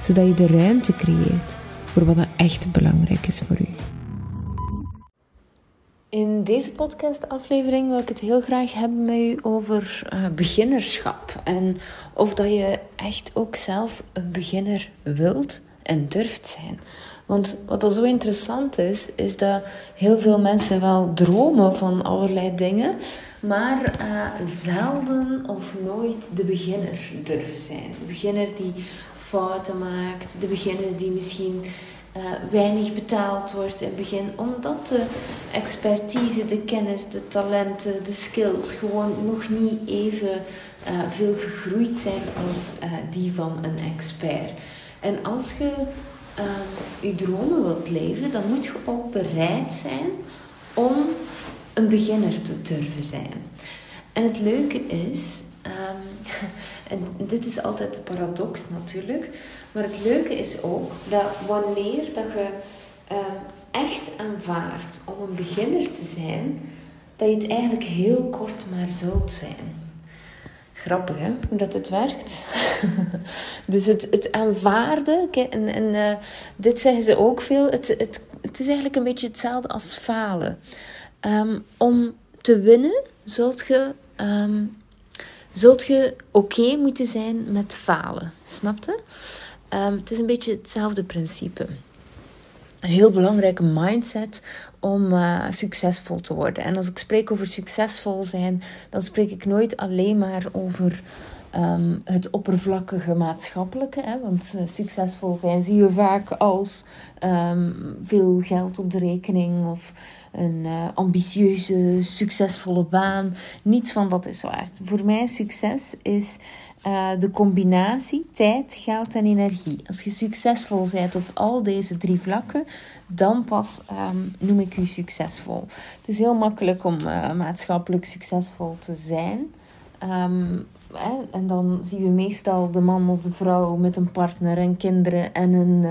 zodat je de ruimte creëert voor wat echt belangrijk is voor u. In deze podcastaflevering wil ik het heel graag hebben met u over uh, beginnerschap en of dat je echt ook zelf een beginner wilt en durft zijn. Want wat al zo interessant is, is dat heel veel mensen wel dromen van allerlei dingen, maar uh, zelden of nooit de beginner durven zijn. De beginner die fouten maakt, de beginner die misschien uh, weinig betaald wordt in het begin, omdat de expertise, de kennis, de talenten, de skills gewoon nog niet even uh, veel gegroeid zijn als die van een expert. En als je je dromen wilt leven, dan moet je ook bereid zijn om een beginner te durven zijn. En het leuke is, en dit is altijd de paradox natuurlijk, maar het leuke is ook dat wanneer dat je um, echt aanvaardt om een beginner te zijn, dat je het eigenlijk heel kort maar zult zijn. Grappig hè, hoe dat het werkt. dus het, het aanvaarden, en, en uh, dit zeggen ze ook veel, het, het, het is eigenlijk een beetje hetzelfde als falen. Um, om te winnen zult je, um, zult je oké moeten zijn met falen. Snap je? Um, het is een beetje hetzelfde principe. Een heel belangrijke mindset om uh, succesvol te worden. En als ik spreek over succesvol zijn, dan spreek ik nooit alleen maar over um, het oppervlakkige maatschappelijke. Hè? Want uh, succesvol zijn zie je vaak als um, veel geld op de rekening of een uh, ambitieuze, succesvolle baan. Niets van dat is waar. Voor mij succes is uh, de combinatie tijd, geld en energie. Als je succesvol bent op al deze drie vlakken, dan pas um, noem ik u succesvol. Het is heel makkelijk om uh, maatschappelijk succesvol te zijn. Hè, en dan zien we meestal de man of de vrouw met een partner en kinderen en een,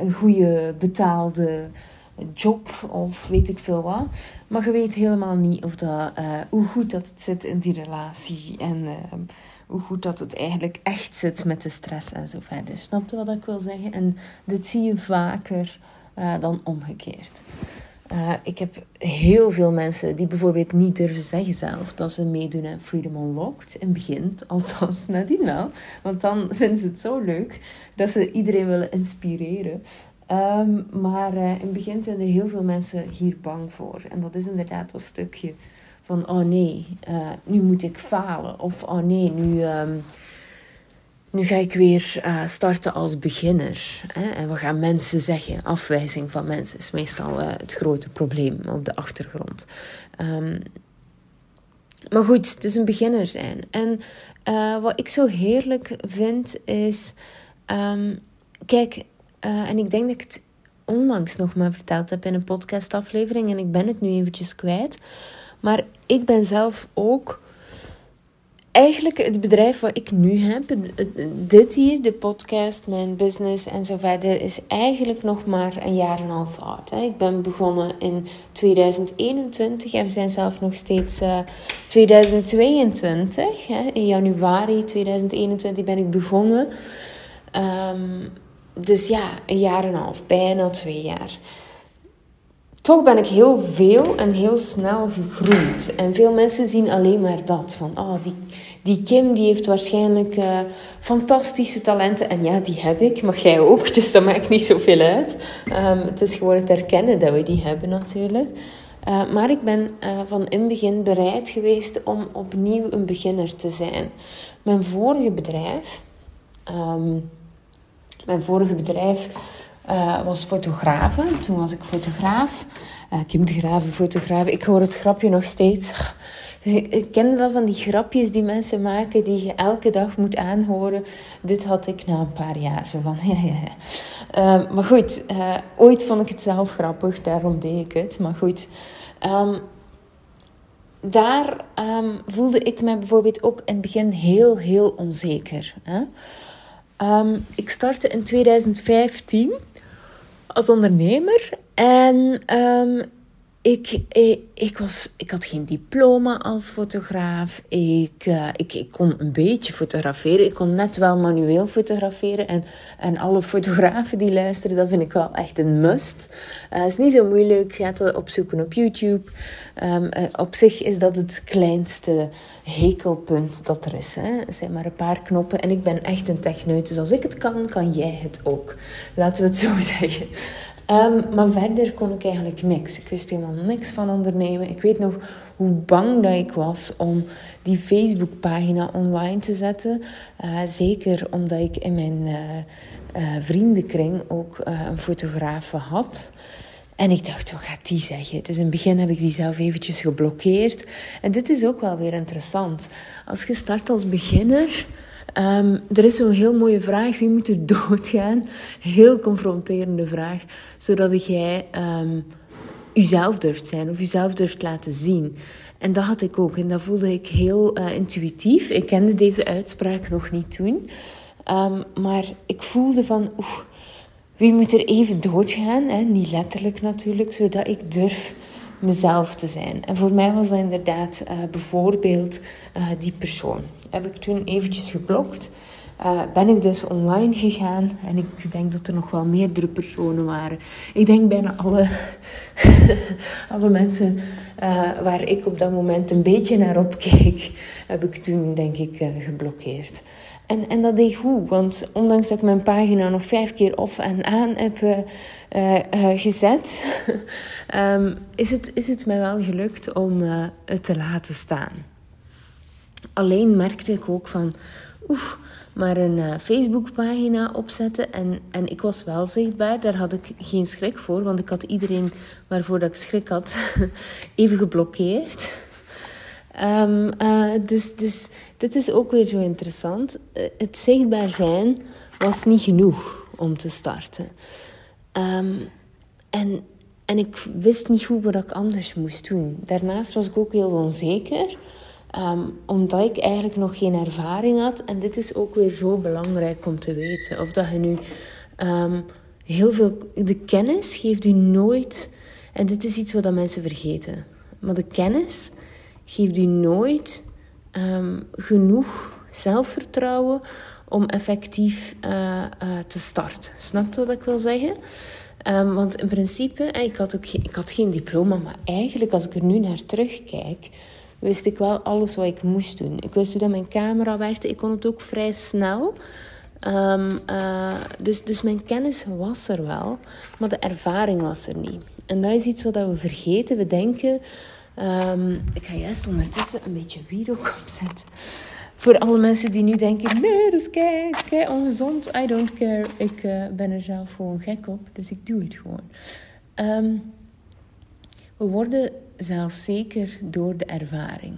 een goede betaalde job of weet ik veel wat. Maar je weet helemaal niet of dat, uh, hoe goed dat het zit in die relatie. En uh, hoe goed dat het eigenlijk echt zit met de stress en zo verder. Snap je wat ik wil zeggen? En dit zie je vaker uh, dan omgekeerd. ik heb heel veel mensen die bijvoorbeeld niet durven zeggen zelf dat ze meedoen aan Freedom Unlocked. In het begin, althans nadien wel. Want dan vinden ze het zo leuk dat ze iedereen willen inspireren. Um, maar uh, in het begin zijn er heel veel mensen hier bang voor. En dat is inderdaad dat stukje van, oh nee, uh, nu moet ik falen. Of, oh nee, nu, um, nu ga ik weer uh, starten als beginner. Hè? En wat gaan mensen zeggen? Afwijzing van mensen is meestal het grote probleem op de achtergrond. Um, maar goed, het is een beginner zijn. En wat ik zo heerlijk vind is... kijk, uh, en ik denk dat ik het onlangs nog maar verteld heb in een podcastaflevering. En ik ben het nu eventjes kwijt. Maar ik ben zelf ook... Eigenlijk het bedrijf wat ik nu heb, dit hier, de podcast, mijn business en zo verder, is eigenlijk nog maar een jaar en een half oud. Ik ben begonnen in 2021 en we zijn zelf nog steeds uh, 2022. Hè. In januari 2021 ben ik begonnen. Um, dus ja, een jaar en een half, bijna twee jaar. Toch ben ik heel veel en heel snel gegroeid. En veel mensen zien alleen maar dat. Van, oh, die, die Kim die heeft waarschijnlijk uh, fantastische talenten. En ja, die heb ik, maar jij ook. Dus dat maakt niet zoveel uit. Um, het is gewoon het erkennen dat we die hebben natuurlijk. Uh, maar ik ben uh, van in het begin bereid geweest om opnieuw een beginner te zijn. Mijn vorige bedrijf... Um, mijn vorige bedrijf uh, was fotografe. Toen was ik fotograaf. Uh, de Graven, fotograaf. Ik hoor het grapje nog steeds. Ik ken dat van die grapjes die mensen maken die je elke dag moet aanhoren. Dit had ik na een paar jaar. Van. Ehm, maar goed, uh, ooit vond ik het zelf grappig, daarom deed ik het. Maar goed, um, daar um, voelde ik me bijvoorbeeld ook in het begin heel, heel onzeker. Hè? Ik startte in 2015 als ondernemer en ik, ik, eh, ik, was, ik had geen diploma als fotograaf. Ik, uh, ik, ik kon een beetje fotograferen. Ik kon net wel manueel fotograferen. En, en alle fotografen die luisteren, dat vind ik wel echt een must. Het is niet zo moeilijk. Ga het opzoeken op YouTube. Um, op zich is dat het kleinste hekelpunt dat er is. Hè. Zijn maar een paar knoppen. En ik ben echt een techneut. Dus als ik het kan, kan jij het ook. Laten we het zo zeggen. Um, maar verder kon ik eigenlijk niks. Ik wist helemaal niks van ondernemen. Ik weet nog hoe bang dat ik was om die Facebookpagina online te zetten. Uh, zeker omdat ik in mijn uh, uh, vriendenkring ook een fotograaf had. En ik dacht, wat gaat die zeggen? Dus in het begin heb ik die zelf eventjes geblokkeerd. En dit is ook wel weer interessant. Als je start als beginner Um, er is zo'n heel mooie vraag: wie moet er doodgaan? Heel confronterende vraag, zodat jij um, jezelf durft zijn of jezelf durft laten zien. En dat had ik ook en dat voelde ik heel uh, intuïtief. Ik kende deze uitspraak nog niet toen, um, maar ik voelde van. Oeh, wie moet er even doodgaan? Hè? Niet letterlijk natuurlijk, zodat ik durf mezelf te zijn. En voor mij was dat inderdaad uh, bijvoorbeeld uh, die persoon. Heb ik toen eventjes geblokt. Uh, ben ik dus online gegaan en ik denk dat er nog wel meerdere personen waren. Ik denk bijna alle, alle mensen waar ik op dat moment een beetje naar opkeek, heb ik toen denk ik geblokkeerd. En, en dat deed goed, want ondanks dat ik mijn pagina nog vijf keer op en aan heb uh, uh, gezet, um, is, het, is het mij wel gelukt om het te laten staan. Alleen merkte ik ook van, oeh, maar een Facebookpagina opzetten en, en ik was wel zichtbaar. Daar had ik geen schrik voor, want ik had iedereen waarvoor dat ik schrik had even geblokkeerd. Um, uh, dus, dus dit is ook weer zo interessant. Uh, het zichtbaar zijn was niet genoeg om te starten. Um, en, en ik wist niet goed wat ik anders moest doen. Daarnaast was ik ook heel onzeker. Um, omdat ik eigenlijk nog geen ervaring had. En dit is ook weer zo belangrijk om te weten. Of dat je nu heel veel... De kennis geeft u nooit... En dit is iets wat mensen vergeten. Maar de kennis geeft u nooit um, genoeg zelfvertrouwen om effectief uh, uh, te starten. Snap je wat ik wil zeggen? Um, want in principe, eh, ik had, ook geen, ik had geen diploma, maar eigenlijk als ik er nu naar terugkijk, wist ik wel alles wat ik moest doen. Ik wist hoe dat mijn camera werkte, ik kon het ook vrij snel. Um, uh, dus, dus mijn kennis was er wel, maar de ervaring was er niet. En dat is iets wat we vergeten. We denken Um, ik ga juist ondertussen een beetje wierook opzetten. Voor alle mensen die nu denken, nee, dat is kei, kei ongezond. I don't care. Ik uh, ben er zelf gewoon gek op, dus ik doe het gewoon. Um, we worden zelfzeker door de ervaring.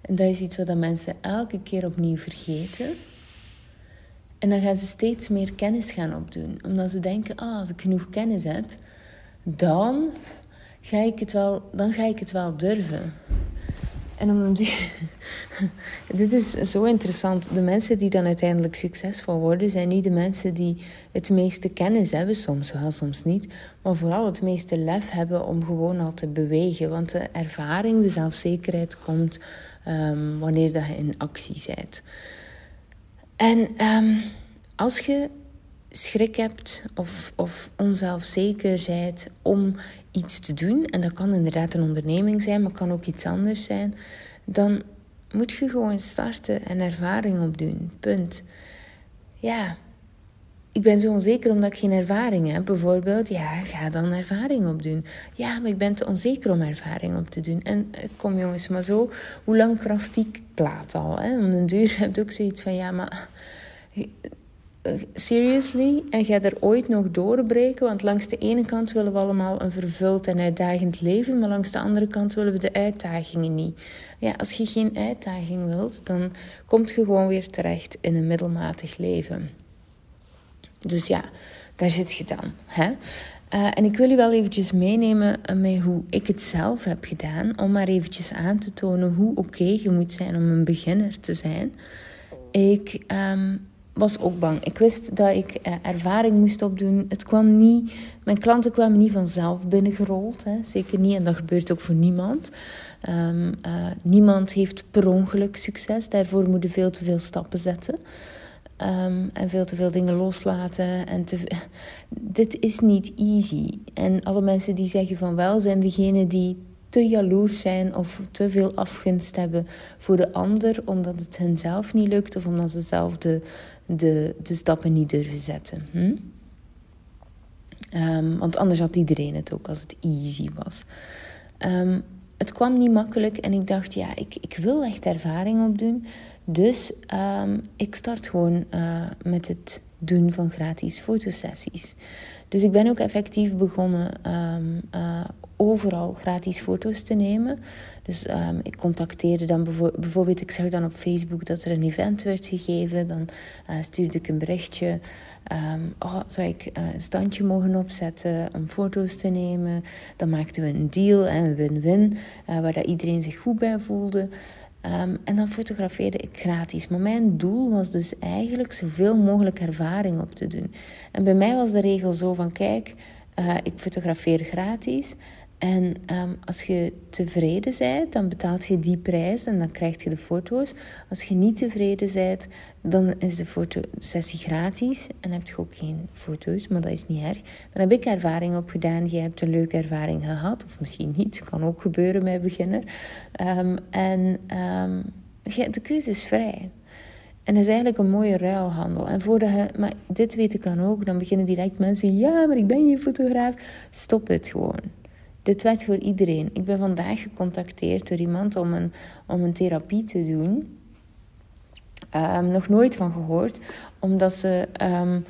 En dat is iets wat mensen elke keer opnieuw vergeten. En dan gaan ze steeds meer kennis gaan opdoen. Omdat ze denken, ah, als ik genoeg kennis heb, dan ga ik het wel, dan ga ik het wel durven. En om dit is zo interessant. De mensen die dan uiteindelijk succesvol worden, zijn niet de mensen die het meeste kennis hebben, soms wel, soms niet, maar vooral het meeste lef hebben om gewoon al te bewegen. Want de ervaring, de zelfzekerheid komt um, wanneer dat je in actie bent. En um, als je schrik hebt of, of onzelfzeker bent om iets te doen, en dat kan inderdaad een onderneming zijn, maar kan ook iets anders zijn, dan moet je gewoon starten en ervaring opdoen. Punt. Ja, ik ben zo onzeker omdat ik geen ervaring heb, bijvoorbeeld. Ja, ga dan ervaring opdoen. Ja, maar ik ben te onzeker om ervaring op te doen. En eh, kom jongens, maar zo, hoe lang krast die plaat al? Hè? Om een duur heb je ook zoiets van, ja, maar seriously, en ga er ooit nog doorbreken? Want langs de ene kant willen we allemaal een vervuld en uitdagend leven, maar langs de andere kant willen we de uitdagingen niet. Ja, als je geen uitdaging wilt, dan komt je gewoon weer terecht in een middelmatig leven. Dus ja, daar zit je dan. Hè? Uh, en ik wil je wel eventjes meenemen met hoe ik het zelf heb gedaan, om maar eventjes aan te tonen hoe oké je moet zijn om een beginner te zijn. Ik um, was ook bang. Ik wist dat ik uh, ervaring moest opdoen. Het kwam niet, mijn klanten kwamen niet vanzelf binnengerold. Hè. Zeker niet, en dat gebeurt ook voor niemand. Um, uh, niemand heeft per ongeluk succes. Daarvoor moeten veel te veel stappen zetten. Um, en veel te veel dingen loslaten. En dit is niet easy. En alle mensen die zeggen van wel, zijn degenen die te jaloers zijn of te veel afgunst hebben voor de ander, omdat het hen zelf niet lukt of omdat ze zelf de, de, de stappen niet durven zetten. Hm? Um, want anders had iedereen het ook als het easy was. Um, het kwam niet makkelijk en ik dacht, ja, ik, ik wil echt ervaring opdoen. Dus um, ik start gewoon uh, met het doen van gratis fotosessies. Dus ik ben ook effectief begonnen um, overal gratis foto's te nemen. Dus um, ik contacteerde dan bijvoorbeeld, ik zag dan op Facebook dat er een event werd gegeven. Dan uh, stuurde ik een berichtje. Um, oh, zou ik uh, een standje mogen opzetten om foto's te nemen? Dan maakten we een deal en een win-win, uh, waar dat iedereen zich goed bij voelde. Um, en dan fotografeerde ik gratis. Maar mijn doel was dus eigenlijk zoveel mogelijk ervaring op te doen. En bij mij was de regel zo van: kijk, ik fotografeer gratis. En um, als je tevreden bent, dan betaalt je die prijs en dan krijg je de foto's. Als je niet tevreden bent, dan is de fotosessie gratis en heb je ook geen foto's, maar dat is niet erg. Dan heb ik ervaring opgedaan, jij hebt een leuke ervaring gehad, of misschien niet, kan ook gebeuren bij beginner. Um, en um, de keuze is vrij. En dat is eigenlijk een mooie ruilhandel. En voordat je, maar dit weet ik dan ook, dan beginnen direct mensen, ja, maar ik ben geen fotograaf. Stop het gewoon. Dit werd voor iedereen. Ik ben vandaag gecontacteerd door iemand om een, om een therapie te doen. Um, nog nooit van gehoord, omdat ze. Um,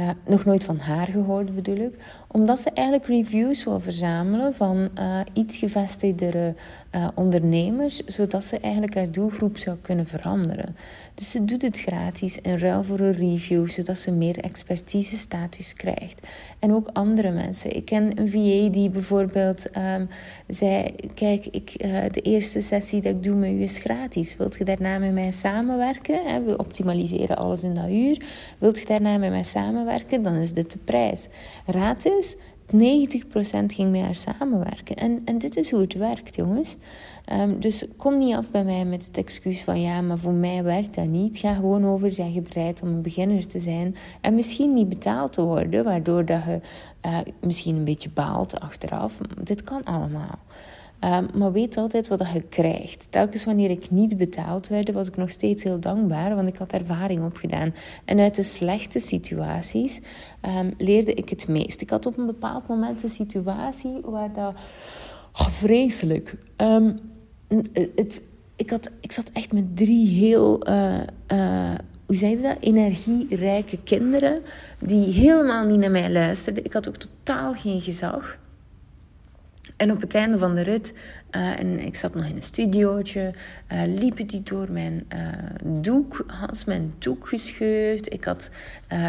uh, nog nooit van haar gehoord bedoel ik. Omdat ze eigenlijk reviews wil verzamelen van uh, iets gevestigdere uh, ondernemers, zodat ze eigenlijk haar doelgroep zou kunnen veranderen. Dus ze doet het gratis in ruil voor een review, zodat ze meer expertise status krijgt. En ook andere mensen. Ik ken een VA die bijvoorbeeld um, zei: Kijk, ik, de eerste sessie dat ik doe met u is gratis. Wilt je daarna met mij samenwerken? We optimaliseren alles in dat uur. Wilt je daarna met mij samenwerken? samenwerken, dan is dit de prijs. Raad is, 90% ging met haar samenwerken. En, en dit is hoe het werkt, jongens. Um, dus kom niet af bij mij met het excuus van ja, maar voor mij werkt dat niet. Ga gewoon over, zeg je bereid om een beginner te zijn en misschien niet betaald te worden, waardoor dat je uh, misschien een beetje baalt achteraf. Dit kan allemaal. Um, maar weet altijd wat je krijgt. Telkens wanneer ik niet betaald werd, was ik nog steeds heel dankbaar, want ik had ervaring opgedaan. En uit de slechte situaties um, leerde ik het meest. Ik had op een bepaald moment een situatie waar dat... Oh, vreselijk. Um, het, ik, had, ik zat echt met drie heel... Uh, uh, hoe zei dat? Energierijke kinderen die helemaal niet naar mij luisterden. Ik had ook totaal geen gezag. En op het einde van de rit, uh, en ik zat nog in een studiootje, uh, liep het die door mijn uh, doek, had mijn doek gescheurd. Ik had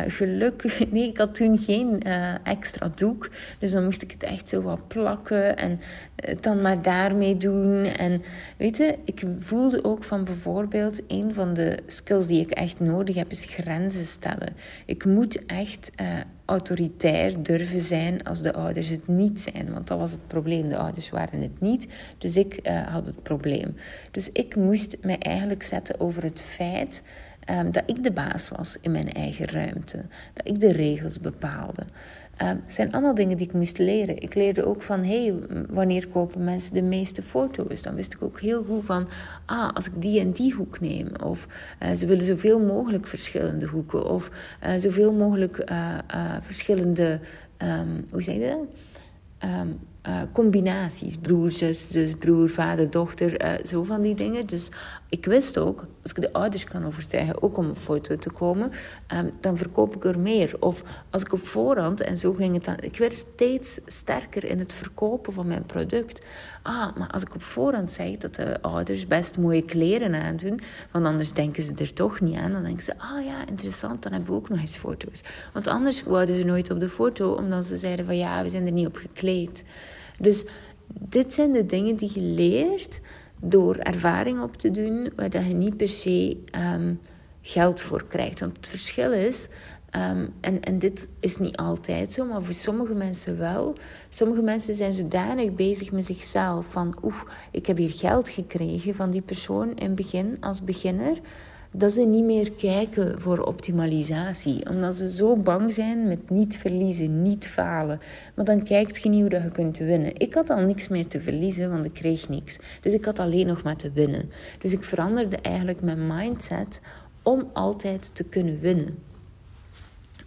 gelukkig, nee, ik had toen geen extra doek, dus dan moest ik het echt zo wat plakken en het dan maar daarmee doen. En weet je, ik voelde ook van bijvoorbeeld, een van de skills die ik echt nodig heb, is grenzen stellen. Ik moet echt autoritair durven zijn als de ouders het niet zijn. Want dat was het probleem. De ouders waren het niet. Dus ik uh, had het probleem. Dus ik moest mij eigenlijk zetten over het feit um, dat ik de baas was in mijn eigen ruimte. Dat ik de regels bepaalde. Um, zijn allemaal dingen die ik moest leren. Ik leerde ook van, hey, wanneer kopen mensen de meeste foto's? Dan wist ik ook heel goed van, ah, als ik die en die hoek neem. Of uh, ze willen zoveel mogelijk verschillende hoeken. Of uh, zoveel mogelijk verschillende, um, hoe zeg je dat? Uh, combinaties. Broer, zus, zus, broer, vader, dochter. Uh, zo van die dingen. Dus ik wist ook, als ik de ouders kan overtuigen ook om een foto te komen, um, dan verkoop ik er meer. Of als ik op voorhand, en zo ging het dan. Ik werd steeds sterker in het verkopen van mijn product. Ah, maar als ik op voorhand zeg dat de ouders best mooie kleren aandoen, want anders denken ze er toch niet aan. Dan denken ze, ah ja, interessant, dan hebben we ook nog eens foto's. Want anders wouden ze nooit op de foto, omdat ze zeiden van ja, we zijn er niet op gekleed. Dus dit zijn de dingen die je leert door ervaring op te doen, waar dat je niet per se ehm, geld voor krijgt. Want het verschil is, ehm, en, en dit is niet altijd zo, maar voor sommige mensen wel. Sommige mensen zijn zodanig bezig met zichzelf van, oeh, ik heb hier geld gekregen van die persoon in het begin als beginner dat ze niet meer kijken voor optimalisatie. Omdat ze zo bang zijn met niet verliezen, niet falen. Maar dan kijkt je niet hoe je kunt winnen. Ik had al niks meer te verliezen, want ik kreeg niks. Dus ik had alleen nog maar te winnen. Dus ik veranderde eigenlijk mijn mindset om altijd te kunnen winnen.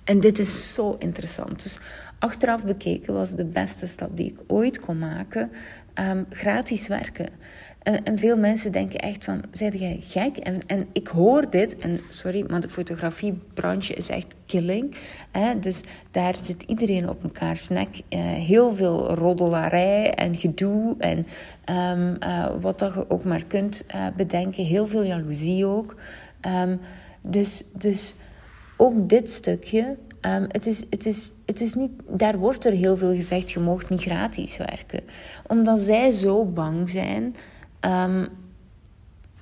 En dit is zo interessant. Dus achteraf bekeken was de beste stap die ik ooit kon maken um, gratis werken. En, en, veel mensen denken echt van, zei jij gek? En, en ik hoor dit, en sorry, maar de fotografiebranche is echt killing. Hè? Dus daar zit iedereen op elkaars nek. Uh, heel veel roddelarij en gedoe en um, uh, wat dat je ook maar kunt uh, bedenken. Heel veel jaloezie ook. Um, dus, dus ook dit stukje Um, het, is, het, is, het is niet, daar wordt er heel veel gezegd, je mag niet gratis werken. Omdat zij zo bang zijn, um,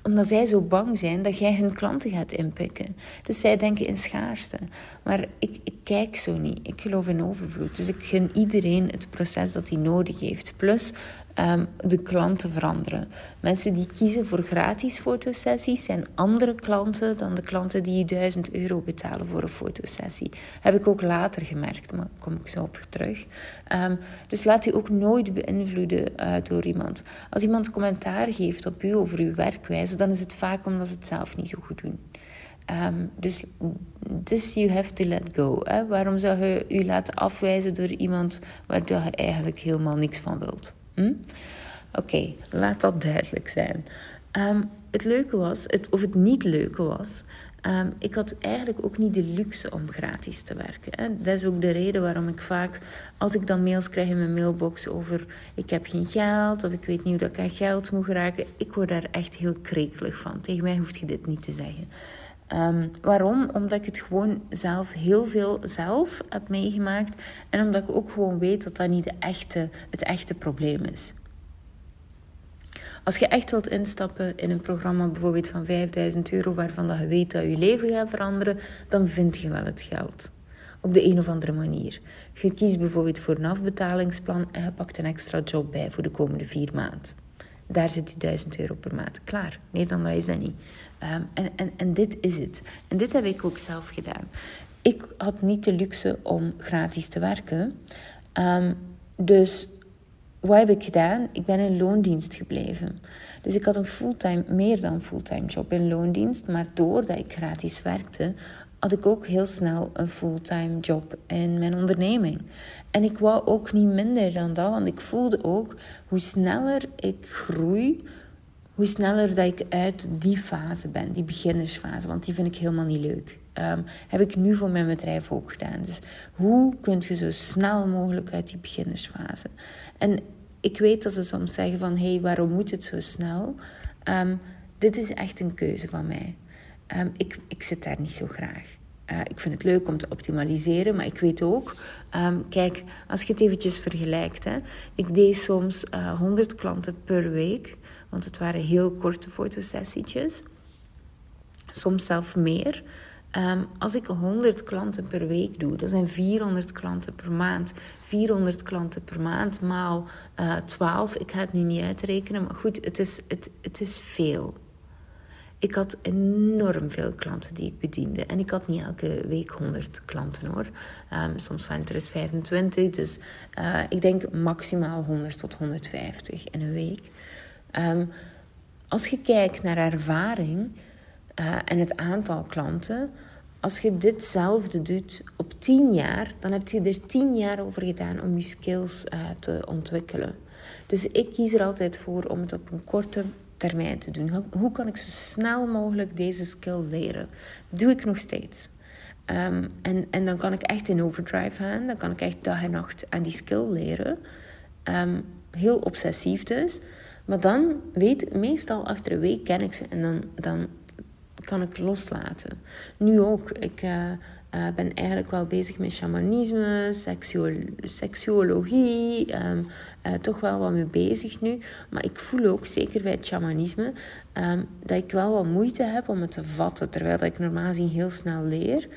omdat zij zo bang zijn dat jij hun klanten gaat inpikken. Dus zij denken in schaarste. Maar ik, ik kijk zo niet. Ik geloof in overvloed. Dus ik gun iedereen het proces dat hij nodig heeft. Plus um, de klanten veranderen. Mensen die kiezen voor gratis fotosessies zijn andere klanten dan de klanten die 1000 euro betalen voor een fotosessie. Heb ik ook later gemerkt, maar daar kom ik zo op terug. Um, dus laat u ook nooit beïnvloeden uh, door iemand. Als iemand commentaar geeft op u over uw werkwijze, dan is het vaak omdat ze het zelf niet zo goed doen. Um, dus this you have to let go. Waarom zou je u laten afwijzen door iemand waar je eigenlijk helemaal niks van wilt? Hm? Oké, laat dat duidelijk zijn. Um, het leuke was, het, of het niet leuke was, um, ik had eigenlijk ook niet de luxe om gratis te werken. Dat is ook de reden waarom ik vaak, als ik dan mails krijg in mijn mailbox over ik heb geen geld of ik weet niet hoe ik aan geld moet geraken, ik word daar echt heel krekelig van. Tegen mij hoeft je dit niet te zeggen. Um, waarom? Omdat ik het gewoon zelf heel veel zelf heb meegemaakt. En omdat ik ook gewoon weet dat dat niet de echte, het echte probleem is. Als je echt wilt instappen in een programma bijvoorbeeld van 5000 euro waarvan dat je weet dat je leven gaat veranderen, dan vind je wel het geld. Op de een of andere manier. Je kiest bijvoorbeeld voor een afbetalingsplan en je pakt een extra job bij voor de komende vier maanden. Daar zit je 1000 euro per maand. Klaar. Nee, dan is dat niet. Um, en, en, en dit is het. En dit heb ik ook zelf gedaan. Ik had niet de luxe om gratis te werken. Um, dus wat heb ik gedaan? Ik ben in loondienst gebleven. Dus ik had een fulltime, meer dan fulltime job in loondienst. Maar doordat ik gratis werkte, had ik ook heel snel een fulltime job in mijn onderneming. En ik wou ook niet minder dan dat, want ik voelde ook hoe sneller ik groei, hoe sneller dat ik uit die fase ben, die beginnersfase, want die vind ik helemaal niet leuk. Um, heb ik nu voor mijn bedrijf ook gedaan. Dus hoe kun je zo snel mogelijk uit die beginnersfase? En ik weet dat ze soms zeggen van, hé, hey, waarom moet het zo snel? Um, dit is echt een keuze van mij. Um, ik, ik zit daar niet zo graag. Uh, ik vind het leuk om te optimaliseren, maar ik weet ook, um, kijk, als je het eventjes vergelijkt, hè, ik deed soms uh, eh, 100 klanten per week, want het waren heel korte fotosessietjes, soms zelf meer. Um, als ik 100 klanten per week doe, dat zijn 400 klanten per maand. 400 klanten per maand maal uh, eh, 12. Ik ga het nu niet uitrekenen, maar goed, het is, het, het is veel. Ik had enorm veel klanten die ik bediende. En ik had niet elke week 100 klanten hoor. Um, soms waren het er eens 25. Dus uh, ik denk maximaal 100 tot 150 in een week. Um, als je kijkt naar ervaring uh, en het aantal klanten, als je ditzelfde doet op 10 jaar, dan heb je er 10 jaar over gedaan om je skills uh, te ontwikkelen. Dus ik kies er altijd voor om het op een korte termijn te doen. Hoe kan ik zo snel mogelijk deze skill leren? Doe ik nog steeds. Um, en, en dan kan ik echt in overdrive gaan. Dan kan ik echt dag en nacht aan die skill leren. Um, heel obsessief dus. Maar dan weet ik meestal achter een week ken ik ze en dan, dan kan ik loslaten. Nu ook. Ik uh, uh, ben eigenlijk wel bezig met shamanisme, seksuolo seksuologie. Um, uh, toch wel wat mee bezig nu. Maar ik voel ook, zeker bij het shamanisme, um, dat ik wel wat moeite heb om het te vatten. Terwijl ik normaal gezien heel snel leer.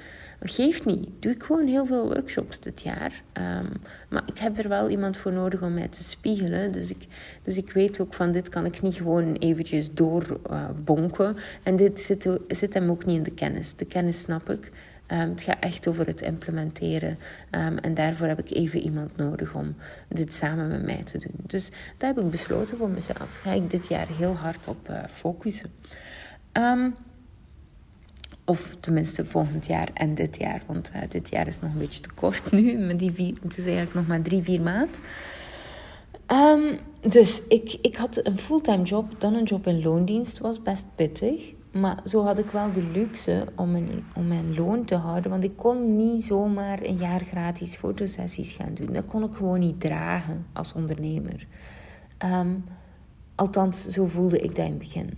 Geeft niet. Doe ik gewoon heel veel workshops dit jaar. Um, maar ik heb er wel iemand voor nodig om mij te spiegelen. Dus ik, dus ik weet ook van dit kan ik niet gewoon eventjes doorbonken. En dit zit, zit hem ook niet in de kennis. De kennis snap ik. Um, het gaat echt over het implementeren. Um, en daarvoor heb ik even iemand nodig om dit samen met mij te doen. Dus daar heb ik besloten voor mezelf. Ga ik dit jaar heel hard op uh, focussen. Um, of tenminste volgend jaar en dit jaar. Want uh, dit jaar is nog een beetje te kort nu. Het is eigenlijk nog maar drie, vier maanden. Dus ik, ik had een fulltime job, dan een job in loondienst. was best pittig. Maar zo had ik wel de luxe om mijn, om mijn loon te houden. Want ik kon niet zomaar een jaar gratis fotosessies gaan doen. Dat kon ik gewoon niet dragen als ondernemer. Um, althans, zo voelde ik dat in het begin.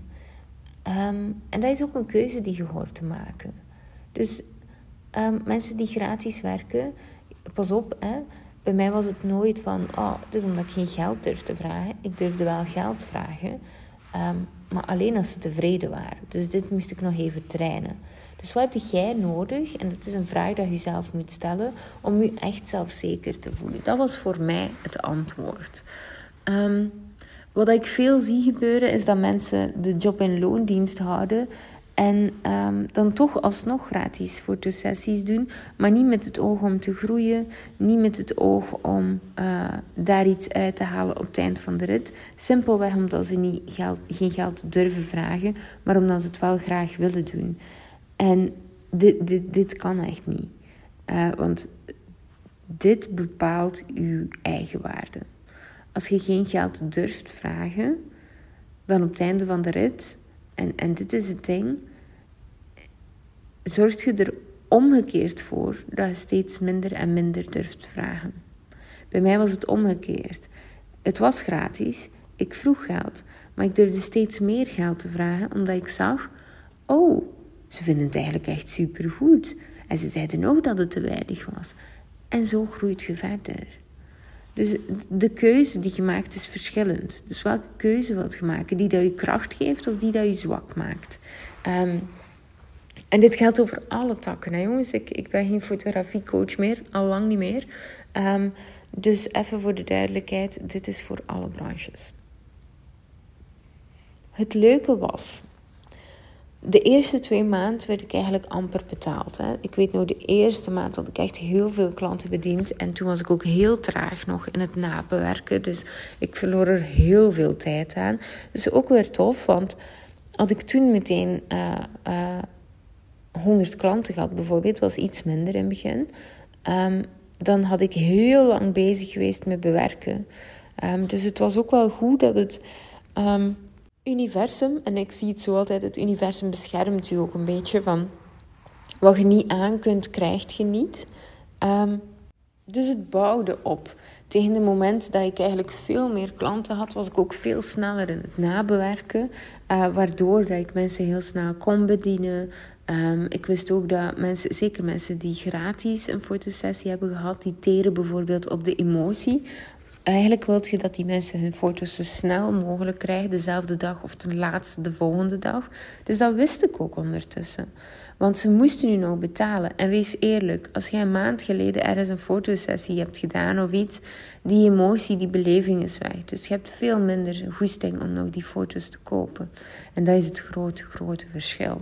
Um, en dat is ook een keuze die je hoort te maken. Dus um, mensen die gratis werken, pas op, hè, bij mij was het nooit van, oh, het is omdat ik geen geld durf te vragen. Ik durfde wel geld vragen, um, maar alleen als ze tevreden waren. Dus dit moest ik nog even trainen. Dus wat heb jij nodig? En dat is een vraag dat je zelf moet stellen om je echt zelfzeker te voelen. Dat was voor mij het antwoord. Um, wat ik veel zie gebeuren is dat mensen de job- en loondienst houden en um, dan toch alsnog gratis fotosessies doen, maar niet met het oog om te groeien, niet met het oog om uh, daar iets uit te halen op het eind van de rit. Simpelweg omdat ze niet geld, geen geld durven vragen, maar omdat ze het wel graag willen doen. En dit, dit, dit kan echt niet. Uh, want dit bepaalt uw eigen waarde. Als je geen geld durft vragen, dan op het einde van de rit, en, en dit is het ding, zorgt je er omgekeerd voor dat je steeds minder en minder durft vragen. Bij mij was het omgekeerd. Het was gratis, ik vroeg geld, maar ik durfde steeds meer geld te vragen omdat ik zag: oh, ze vinden het eigenlijk echt supergoed. En ze zeiden ook dat het te weinig was. En zo groeit je verder. Dus de keuze die je maakt is verschillend. Dus welke keuze wilt je maken? Die dat je kracht geeft of die dat je zwak maakt? Um, en dit geldt over alle takken, hè, jongens. Ik, ik ben geen fotografiecoach meer, al lang niet meer. Um, dus even voor de duidelijkheid, dit is voor alle branches. Het leuke was de eerste twee maanden werd ik eigenlijk amper betaald. Hè. Ik weet nog, de eerste maand had ik echt heel veel klanten bediend. En toen was ik ook heel traag nog in het nabewerken. Dus ik verloor er heel veel tijd aan. Dus ook weer tof, want had ik toen meteen uh, uh, 100 klanten gehad, bijvoorbeeld, was iets minder in het begin. Um, dan had ik heel lang bezig geweest met bewerken. Um, dus het was ook wel goed dat het. Um, universum, en ik zie het zo altijd, het universum beschermt je ook een beetje van wat je niet aan kunt, krijgt je niet. Um, dus het bouwde op. Tegen het moment dat ik eigenlijk veel meer klanten had, was ik ook veel sneller in het nabewerken. Uh, waardoor dat ik mensen heel snel kon bedienen. Um, ik wist ook dat mensen, zeker mensen die gratis een fotosessie hebben gehad, die teren bijvoorbeeld op de emotie. Eigenlijk wil je dat die mensen hun foto's zo snel mogelijk krijgen, dezelfde dag of ten laatste de volgende dag. Dus dat wist ik ook ondertussen. Want ze moesten nu nog betalen. En wees eerlijk, als jij een maand geleden ergens een fotosessie hebt gedaan of iets, die emotie, die beleving is weg. Dus je hebt veel minder goesting om nog die foto's te kopen. En dat is het grote, grote verschil.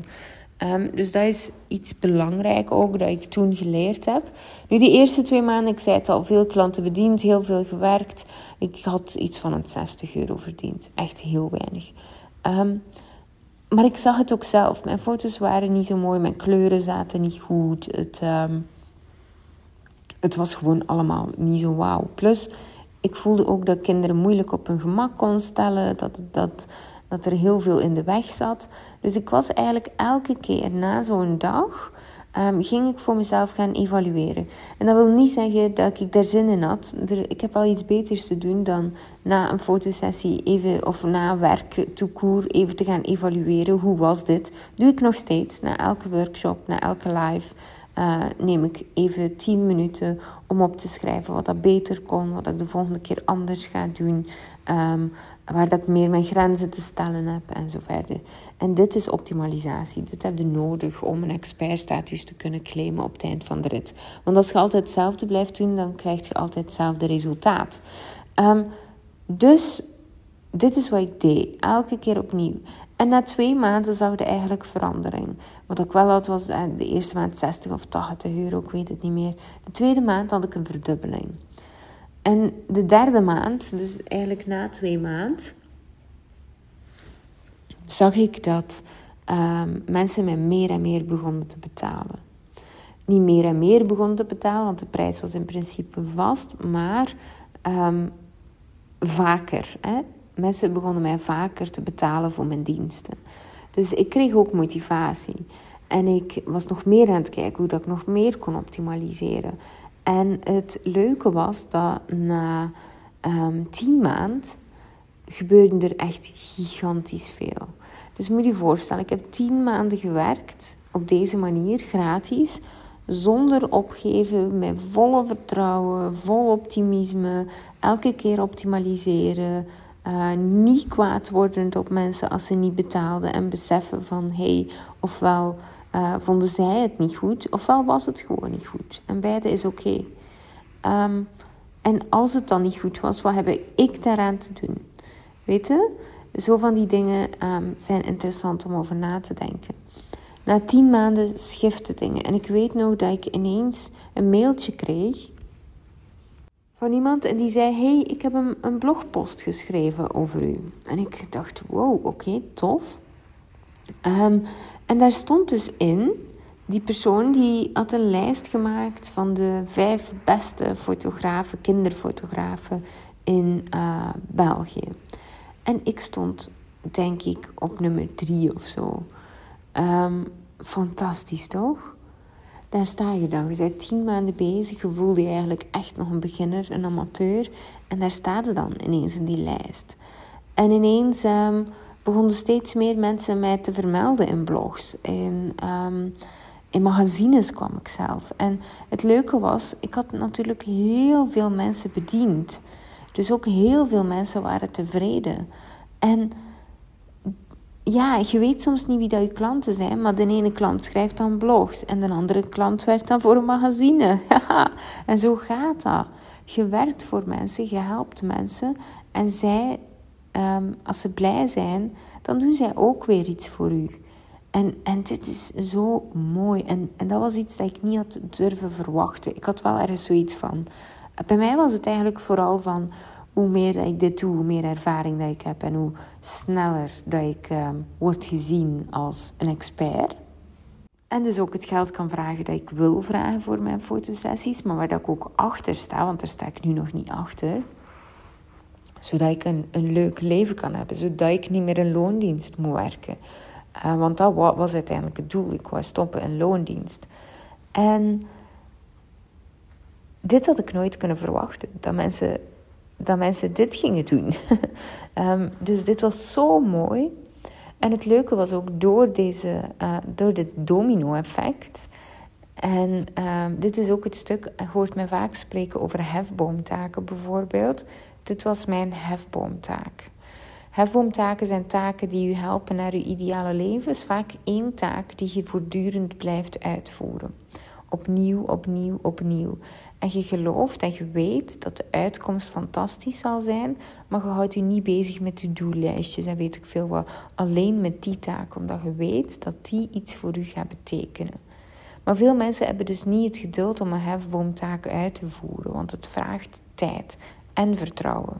Um, dus dat is iets belangrijk ook dat ik toen geleerd heb. Nu, die eerste twee maanden, ik zei het al, veel klanten bediend, heel veel gewerkt. Ik had iets van een 60 euro verdiend. Echt heel weinig. Um, maar ik zag het ook zelf. Mijn foto's waren niet zo mooi, mijn kleuren zaten niet goed. Het, ehm, het was gewoon allemaal niet zo wauw. Plus, ik voelde ook dat kinderen moeilijk op hun gemak kon stellen. Dat, dat, dat er heel veel in de weg zat. Dus ik was eigenlijk elke keer na zo'n dag um, ging ik voor mezelf gaan evalueren. En dat wil niet zeggen dat ik daar zin in had. ik heb wel iets beters te doen dan na een fotosessie even, of na werk toekoer even te gaan evalueren. Hoe was dit? Doe ik nog steeds na elke workshop, na elke live. Uh, neem ik even 10 minuten om op te schrijven wat dat beter kon, wat ik de volgende keer anders ga doen. Um, waar dat ik meer mijn grenzen te stellen heb en zo verder. En dit is optimalisatie. Dit heb je nodig om een expertstatus te kunnen claimen op het eind van de rit. Want als je altijd hetzelfde blijft doen, dan krijg je altijd hetzelfde resultaat. Um, dus dit is wat ik deed, elke keer opnieuw. En na twee maanden zag je eigenlijk verandering. Wat ik wel had was eh, de eerste maand 60 of 80 euro, ik weet het niet meer. De tweede maand had ik een verdubbeling. En de derde maand, dus eigenlijk na twee maanden, zag ik dat um, mensen mij meer en meer begonnen te betalen. Niet meer en meer begonnen te betalen, want de prijs was in principe vast, maar um, vaker. Hè? Mensen begonnen mij vaker te betalen voor mijn diensten. Dus ik kreeg ook motivatie. En ik was nog meer aan het kijken hoe dat ik nog meer kon optimaliseren. En het leuke was dat na um, tien maanden gebeurde er echt gigantisch veel. Dus moet je voorstellen, ik heb tien maanden gewerkt op deze manier, gratis, zonder opgeven, met volle vertrouwen, vol optimisme, elke keer optimaliseren. Uh, niet kwaad wordend op mensen als ze niet betaalden en beseffen van hé, hey, ofwel uh, vonden zij het niet goed, ofwel was het gewoon niet goed. En beide is oké. Ehm, en als het dan niet goed was, wat heb ik daaraan te doen? Weet je? Zo van die dingen ehm, zijn interessant om over na te denken. Na tien maanden schiften dingen. En ik weet nog dat ik ineens een mailtje kreeg van iemand en die zei: Hey, ik heb een, een blogpost geschreven over u. En ik dacht: Wow, oké, tof. Um, en daar stond dus in, die persoon die had een lijst gemaakt van de vijf beste fotografen, kinderfotografen in uh, België. En ik stond, denk ik, op nummer drie of zo. Um, fantastisch toch? Daar sta je dan. Je bent tien maanden bezig. Je voelde je eigenlijk echt nog een beginner, een amateur. En daar staat je dan ineens in die lijst. En ineens um, begonnen steeds meer mensen mij te vermelden in blogs. In, um, in magazines kwam ik zelf. En het leuke was, ik had natuurlijk heel veel mensen bediend. Dus ook heel veel mensen waren tevreden. En ja, je weet soms niet wie dat je klanten zijn, maar de ene klant schrijft dan blogs en de andere klant werkt dan voor een magazine. en zo gaat dat. Je werkt voor mensen, je helpt mensen en zij Ehm, als ze blij zijn, dan doen zij ook weer iets voor u. En, en dit is zo mooi. En, en dat was iets dat ik niet had durven verwachten. Ik had wel ergens zoiets van. Bij mij was het eigenlijk vooral van hoe meer ik dit doe, hoe meer ervaring dat ik heb en hoe sneller dat ik um, word gezien als een expert. En dus ook het geld kan vragen dat ik wil vragen voor mijn fotosessies, maar waar dat ik ook achter sta, want daar sta ik nu nog niet achter zodat ik een, een leuk leven kan hebben. Zodat ik niet meer in loondienst moet werken. Uh, want dat was uiteindelijk het doel. Ik wou stoppen in loondienst. En dit had ik nooit kunnen verwachten. Dat mensen, dat mensen dit gingen doen. um, dus dit was zo mooi. En het leuke was ook door, deze, uh, door dit domino-effect. En uh, dit is ook het stuk, je hoort mij vaak spreken over hefboomtaken bijvoorbeeld. Dit was mijn hefboomtaak. Hefboomtaken zijn taken die u helpen naar uw ideale leven. is vaak één taak die je voortdurend blijft uitvoeren. Opnieuw, opnieuw, opnieuw. En je gelooft en je weet dat de uitkomst fantastisch zal zijn, maar je houdt je niet bezig met je doellijstjes en weet ik veel wat. Alleen met die taak, omdat je weet dat die iets voor u gaat betekenen. Maar veel mensen hebben dus niet het geduld om een hefboomtaak uit te voeren, want het vraagt tijd en vertrouwen.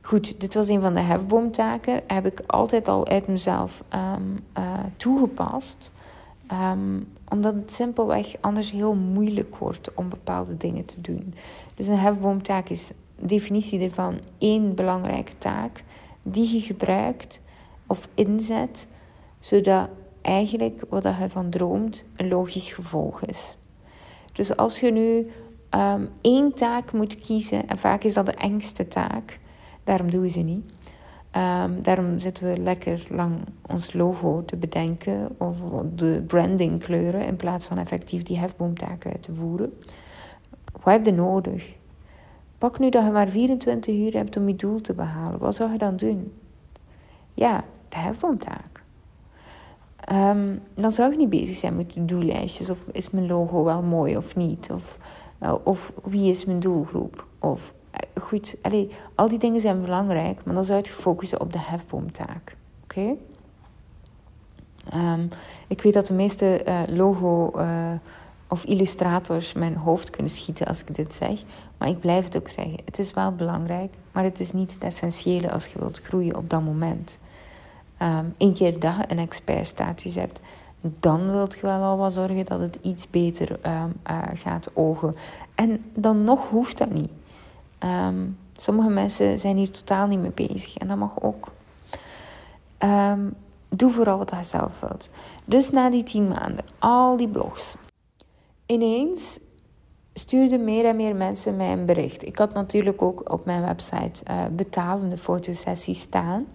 Goed, dit was een van de hefboomtaken. Heb ik altijd al uit mezelf um, uh, toegepast. Um, omdat het simpelweg anders heel moeilijk wordt om bepaalde dingen te doen. Dus een hefboomtaak is definitie ervan één belangrijke taak die je gebruikt of inzet, zodat eigenlijk wat je van droomt een logisch gevolg is. Dus als je nu um, één taak moet kiezen, en vaak is dat de engste taak, daarom doen we ze niet. Um, daarom zitten we lekker lang ons logo te bedenken of de branding kleuren in plaats van effectief die hefboomtaken uit te voeren. Wat heb je nodig? Pak nu dat je maar 24 uur hebt om je doel te behalen. Wat zou je dan doen? Ja, de hefboomtaak. Um, dan zou je niet bezig zijn met doellijstjes. Of is mijn logo wel mooi of niet? Of, uh, of wie is mijn doelgroep? Of goed, allee, al die dingen zijn belangrijk, maar dan zou je focussen op de hefboomtaak. Oké? Um, ik weet dat de meeste uh, logo of illustrators mijn hoofd kunnen schieten als ik dit zeg. Maar ik blijf het ook zeggen. Het is wel belangrijk, maar het is niet het essentiële als je wilt groeien op dat moment. Eén keer dat je een expertstatus hebt, dan wilt je wel al wat zorgen dat het iets beter uh, gaat ogen. En dan nog hoeft dat niet. Um, sommige mensen zijn hier totaal niet mee bezig en dat mag ook. doe vooral wat je zelf wilt. Dus na die tien maanden, al die blogs, ineens stuurden meer en meer mensen mij een bericht. Ik had natuurlijk ook op mijn website uh, betalende fotosessies staan.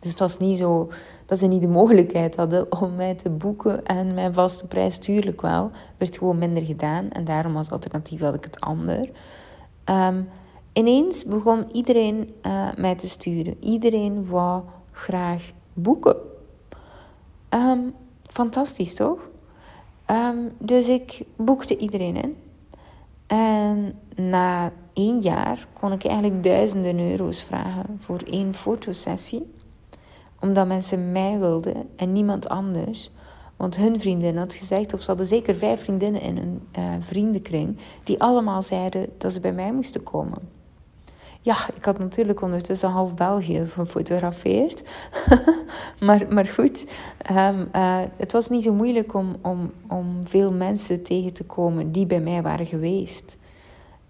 Dus het was niet zo dat ze niet de mogelijkheid hadden om mij te boeken. En mijn vaste prijs, tuurlijk wel, werd gewoon minder gedaan. En daarom als alternatief had ik het ander. Um, ineens begon iedereen uh, mij te sturen. Iedereen wou graag boeken. Um, fantastisch toch? Um, dus ik boekte iedereen in. En na één jaar kon ik eigenlijk duizenden euro's vragen voor één fotosessie. Omdat mensen mij wilden en niemand anders. Want hun vriendin had gezegd, of ze hadden zeker vijf vriendinnen in een uh, vriendenkring, die allemaal zeiden dat ze bij mij moesten komen. Ja, ik had natuurlijk ondertussen half België gefotografeerd. maar, maar goed, um, uh, het was niet zo moeilijk om, om, om veel mensen tegen te komen die bij mij waren geweest.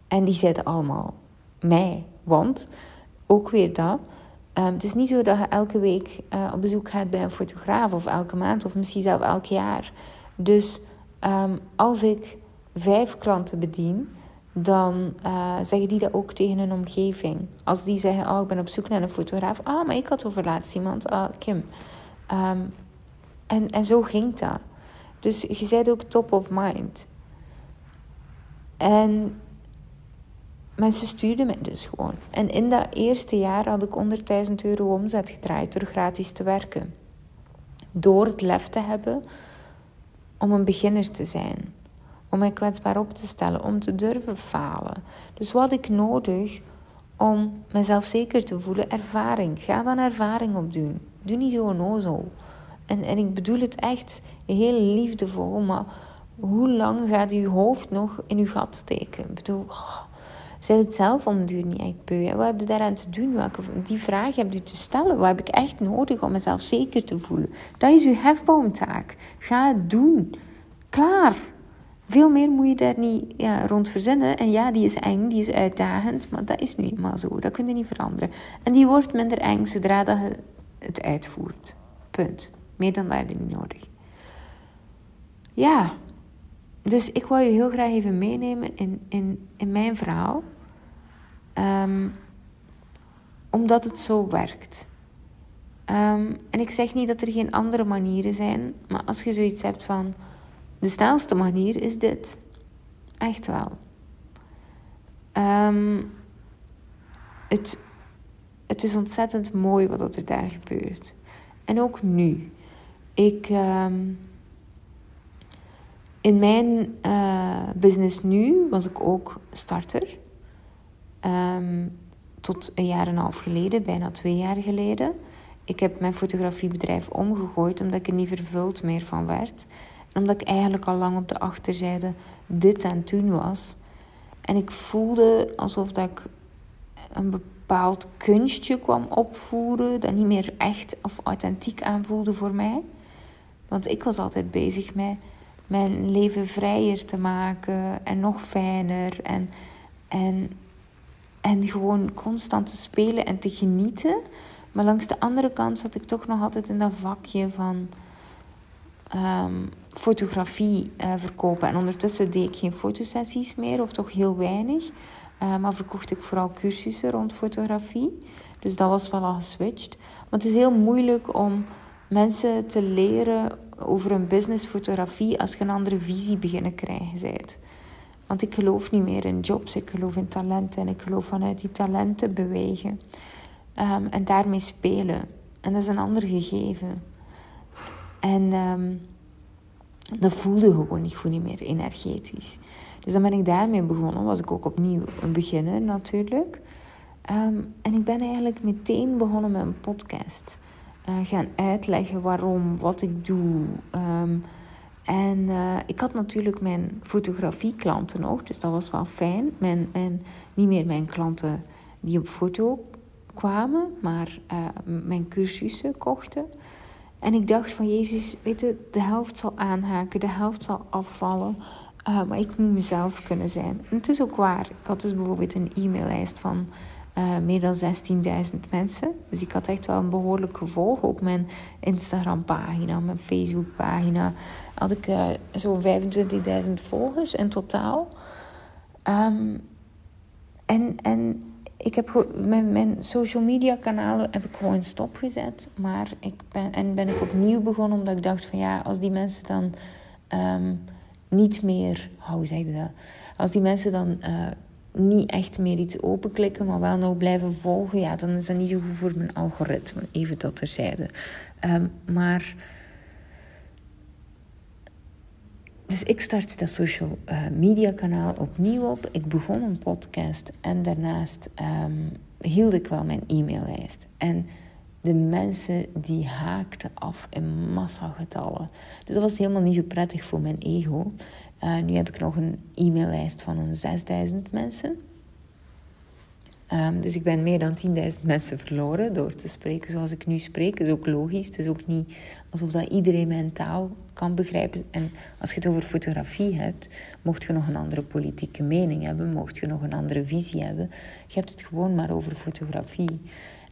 En die zeiden allemaal mij. Want, ook weer dat, um, het is niet zo dat je elke week uh, op bezoek gaat bij een fotograaf of elke maand of misschien zelfs elk jaar. Dus um, als ik vijf klanten bedien dan uh, zeggen die dat ook tegen hun omgeving. Als die zeggen, oh, ik ben op zoek naar een fotograaf. Ah, maar ik had over laatst iemand, ah, Kim. Um, en, en zo ging dat. Dus je bent ook top of mind. En mensen stuurden mij dus gewoon. En in dat eerste jaar had ik 100.000 euro omzet gedraaid door gratis te werken. Door het lef te hebben om een beginner te zijn om mij kwetsbaar op te stellen, om te durven falen. Dus wat ik nodig om mezelf zeker te voelen? Ervaring. Ga dan ervaring opdoen. Doe niet zo onnozel. En, en ik bedoel het echt heel liefdevol, maar hoe lang gaat uw hoofd nog in uw gat steken? Ik bedoel, zij het zelf om duur niet echt beu. Wat heb je daaraan te doen? Welke, die vraag heb je te stellen. Wat heb ik echt nodig om mezelf zeker te voelen? Dat is uw hefboomtaak. Ga het doen. Klaar. Veel meer moet je daar niet ja, rond verzinnen. En ja, die is eng, die is uitdagend, maar dat is nu eenmaal zo. Dat kun je niet veranderen. En die wordt minder eng zodra dat je het uitvoert. Punt. Meer dan dat niet nodig. Ja, dus ik wil je heel graag even meenemen in, in, in mijn verhaal. Um, omdat het zo werkt. Um, en ik zeg niet dat er geen andere manieren zijn, maar als je zoiets hebt van de snelste manier is dit. Echt wel. Um, het, het is ontzettend mooi wat er daar gebeurt. En ook nu. Ik, in mijn uh, business nu was ik ook starter. Um, tot een jaar en een half geleden, bijna twee jaar geleden. Ik heb mijn fotografiebedrijf omgegooid omdat ik er niet vervuld meer van werd omdat ik eigenlijk al lang op de achterzijde dit en toen was. En ik voelde alsof dat ik een bepaald kunstje kwam opvoeren dat niet meer echt of authentiek aanvoelde voor mij. Want ik was altijd bezig met mijn leven vrijer te maken en nog fijner en, en, en gewoon constant te spelen en te genieten. Maar langs de andere kant zat ik toch nog altijd in dat vakje van ehm, fotografie uh, verkopen. En ondertussen deed ik geen fotosessies meer, of toch heel weinig. Uh, maar verkocht ik vooral cursussen rond fotografie. Dus dat was wel al geswitcht. Maar het is heel moeilijk om mensen te leren over een businessfotografie als je een andere visie beginnen krijgen bent. Want ik geloof niet meer in jobs, ik geloof in talenten en ik geloof vanuit die talenten bewegen. Um, en daarmee spelen. En dat is een ander gegeven. En um, dat voelde gewoon niet goed niet meer energetisch. Dus dan ben ik daarmee begonnen. Was ik ook opnieuw een beginner natuurlijk. Um, en ik ben eigenlijk meteen begonnen met een podcast. Uh, gaan uitleggen waarom, wat ik doe. En uh, ik had natuurlijk mijn fotografieklanten nog, dus dat was wel fijn. Mijn, mijn, niet meer mijn klanten die op foto kwamen, maar uh, mijn cursussen kochten. En ik dacht van Jezus, weet je, de helft zal aanhaken, de helft zal afvallen. Uh, maar ik moet mezelf kunnen zijn. En het is ook waar. Ik had dus bijvoorbeeld een e-maillijst van uh, meer dan 16.000 mensen. Dus ik had echt wel een behoorlijk gevolg. Ook mijn Instagram-pagina, mijn Facebook-pagina. Had ik uh, zo'n 25.000 volgers in totaal. Um, en, en ik heb mijn, mijn social media kanalen heb ik gewoon stopgezet. Maar ik ben, en ben ik opnieuw begonnen omdat ik dacht van ja, als die mensen dan um, niet meer, hoe zeg je dat? Als die mensen dan uh, niet echt meer iets openklikken, maar wel nog blijven volgen, ja, dan is dat niet zo goed voor mijn algoritme. Even dat terzijde. Um, maar Dus ik startte dat social uh, media kanaal opnieuw op. Ik begon een podcast en daarnaast um, hield ik wel mijn e-maillijst. En de mensen die haakten af in massagetallen. Dus dat was helemaal niet zo prettig voor mijn ego. Uh, nu heb ik nog een e-maillijst van een 6000 mensen. Um, dus ik ben meer dan 10.000 mensen verloren door te spreken zoals ik nu spreek. Dat is ook logisch. Het is ook niet alsof dat iedereen mijn taal kan begrijpen. En als je het over fotografie hebt, mocht je nog een andere politieke mening hebben, mocht je nog een andere visie hebben. Je hebt het gewoon maar over fotografie.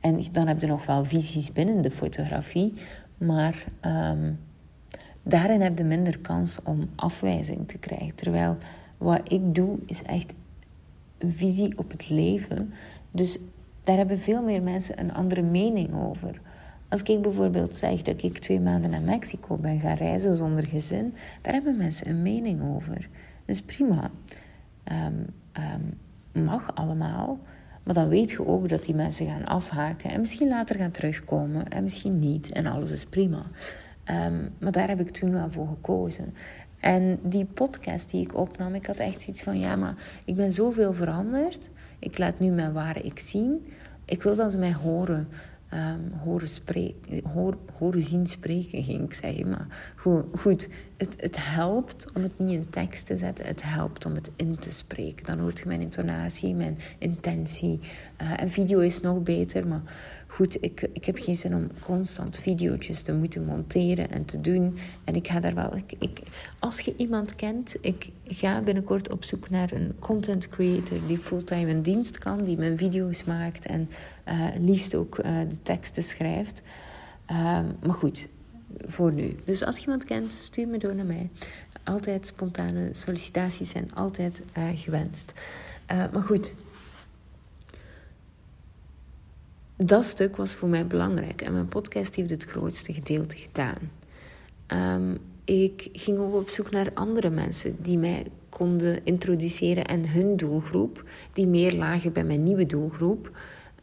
En dan heb je nog wel visies binnen de fotografie, maar um, daarin heb je minder kans om afwijzing te krijgen. Terwijl wat ik doe is echt een visie op het leven. Dus daar hebben veel meer mensen een andere mening over. Als ik bijvoorbeeld zeg dat ik twee maanden naar Mexico ben gaan reizen zonder gezin, daar hebben mensen een mening over. Dus prima. Um, um, mag allemaal. Maar dan weet je ook dat die mensen gaan afhaken en misschien later gaan terugkomen en misschien niet. En alles is prima. Um, maar daar heb ik toen wel voor gekozen. En die podcast die ik opnam, ik had echt zoiets van: ja, maar ik ben zoveel veranderd. Ik laat nu mijn ware ik zien. Ik wil dat ze mij horen. Um, horen, spreken, horen zien spreken, ging ik zeggen. Maar goed, het, het helpt om het niet in tekst te zetten. Het helpt om het in te spreken. Dan hoort je mijn intonatie, mijn intentie. Uh, en video is nog beter, maar goed, ik, ik heb geen zin om constant video's te moeten monteren en te doen. En ik ga daar wel... Ik, ik, als je iemand kent, ik ga binnenkort op zoek naar een content creator die fulltime een dienst kan, die mijn video's maakt en uh, liefst ook uh, de teksten schrijft. Um, maar goed, voor nu. Dus als je iemand kent, stuur me door naar mij. Altijd spontane sollicitaties zijn altijd uh, gewenst. maar goed, dat stuk was voor mij belangrijk en mijn podcast heeft het grootste gedeelte gedaan. Um, ik ging ook op zoek naar andere mensen die mij konden introduceren en hun doelgroep, die meer lagen bij mijn nieuwe doelgroep,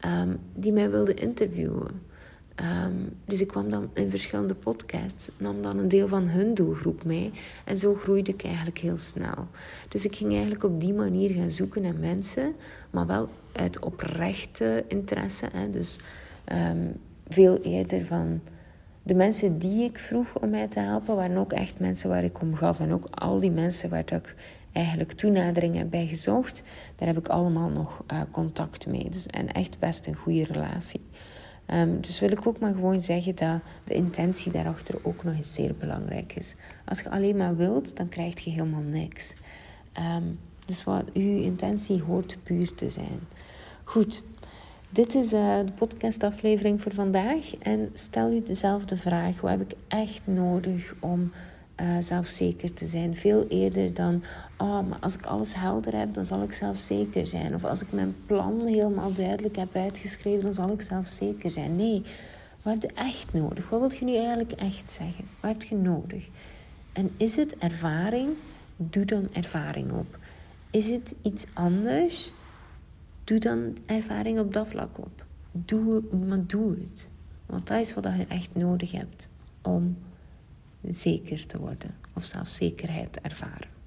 um, die mij wilden interviewen. Um, dus ik kwam dan in verschillende podcasts, nam dan een deel van hun doelgroep mee en zo groeide ik eigenlijk heel snel. Dus ik ging eigenlijk op die manier gaan zoeken naar mensen, maar wel uit oprechte interesse. Hè. Dus um, veel eerder van de mensen die ik vroeg om mij te helpen, waren ook echt mensen waar ik om gaf. En ook al die mensen waar ik eigenlijk toenadering heb bij gezocht, daar heb ik allemaal nog uh, contact mee. Dus, en echt best een goede relatie. Um, dus wil ik ook maar gewoon zeggen dat de intentie daarachter ook nog eens zeer belangrijk is. Als je alleen maar wilt, dan krijg je helemaal niks. Um, dus wat uw intentie hoort puur te zijn. Goed, dit is uh, de podcastaflevering voor vandaag. En stel je dezelfde vraag: wat heb ik echt nodig om uh, zelfzeker te zijn? Veel eerder dan: oh, maar als ik alles helder heb, dan zal ik zelfzeker zijn. Of als ik mijn plan helemaal duidelijk heb uitgeschreven, dan zal ik zelfzeker zijn. Nee, wat heb je echt nodig? Wat wil je nu eigenlijk echt zeggen? Wat heb je nodig? En is het ervaring? Doe dan ervaring op. Is het iets anders? Doe dan ervaring op dat vlak op. Doe, maar doe het. Want dat is wat je echt nodig hebt om zeker te worden of zelfzekerheid ervaren.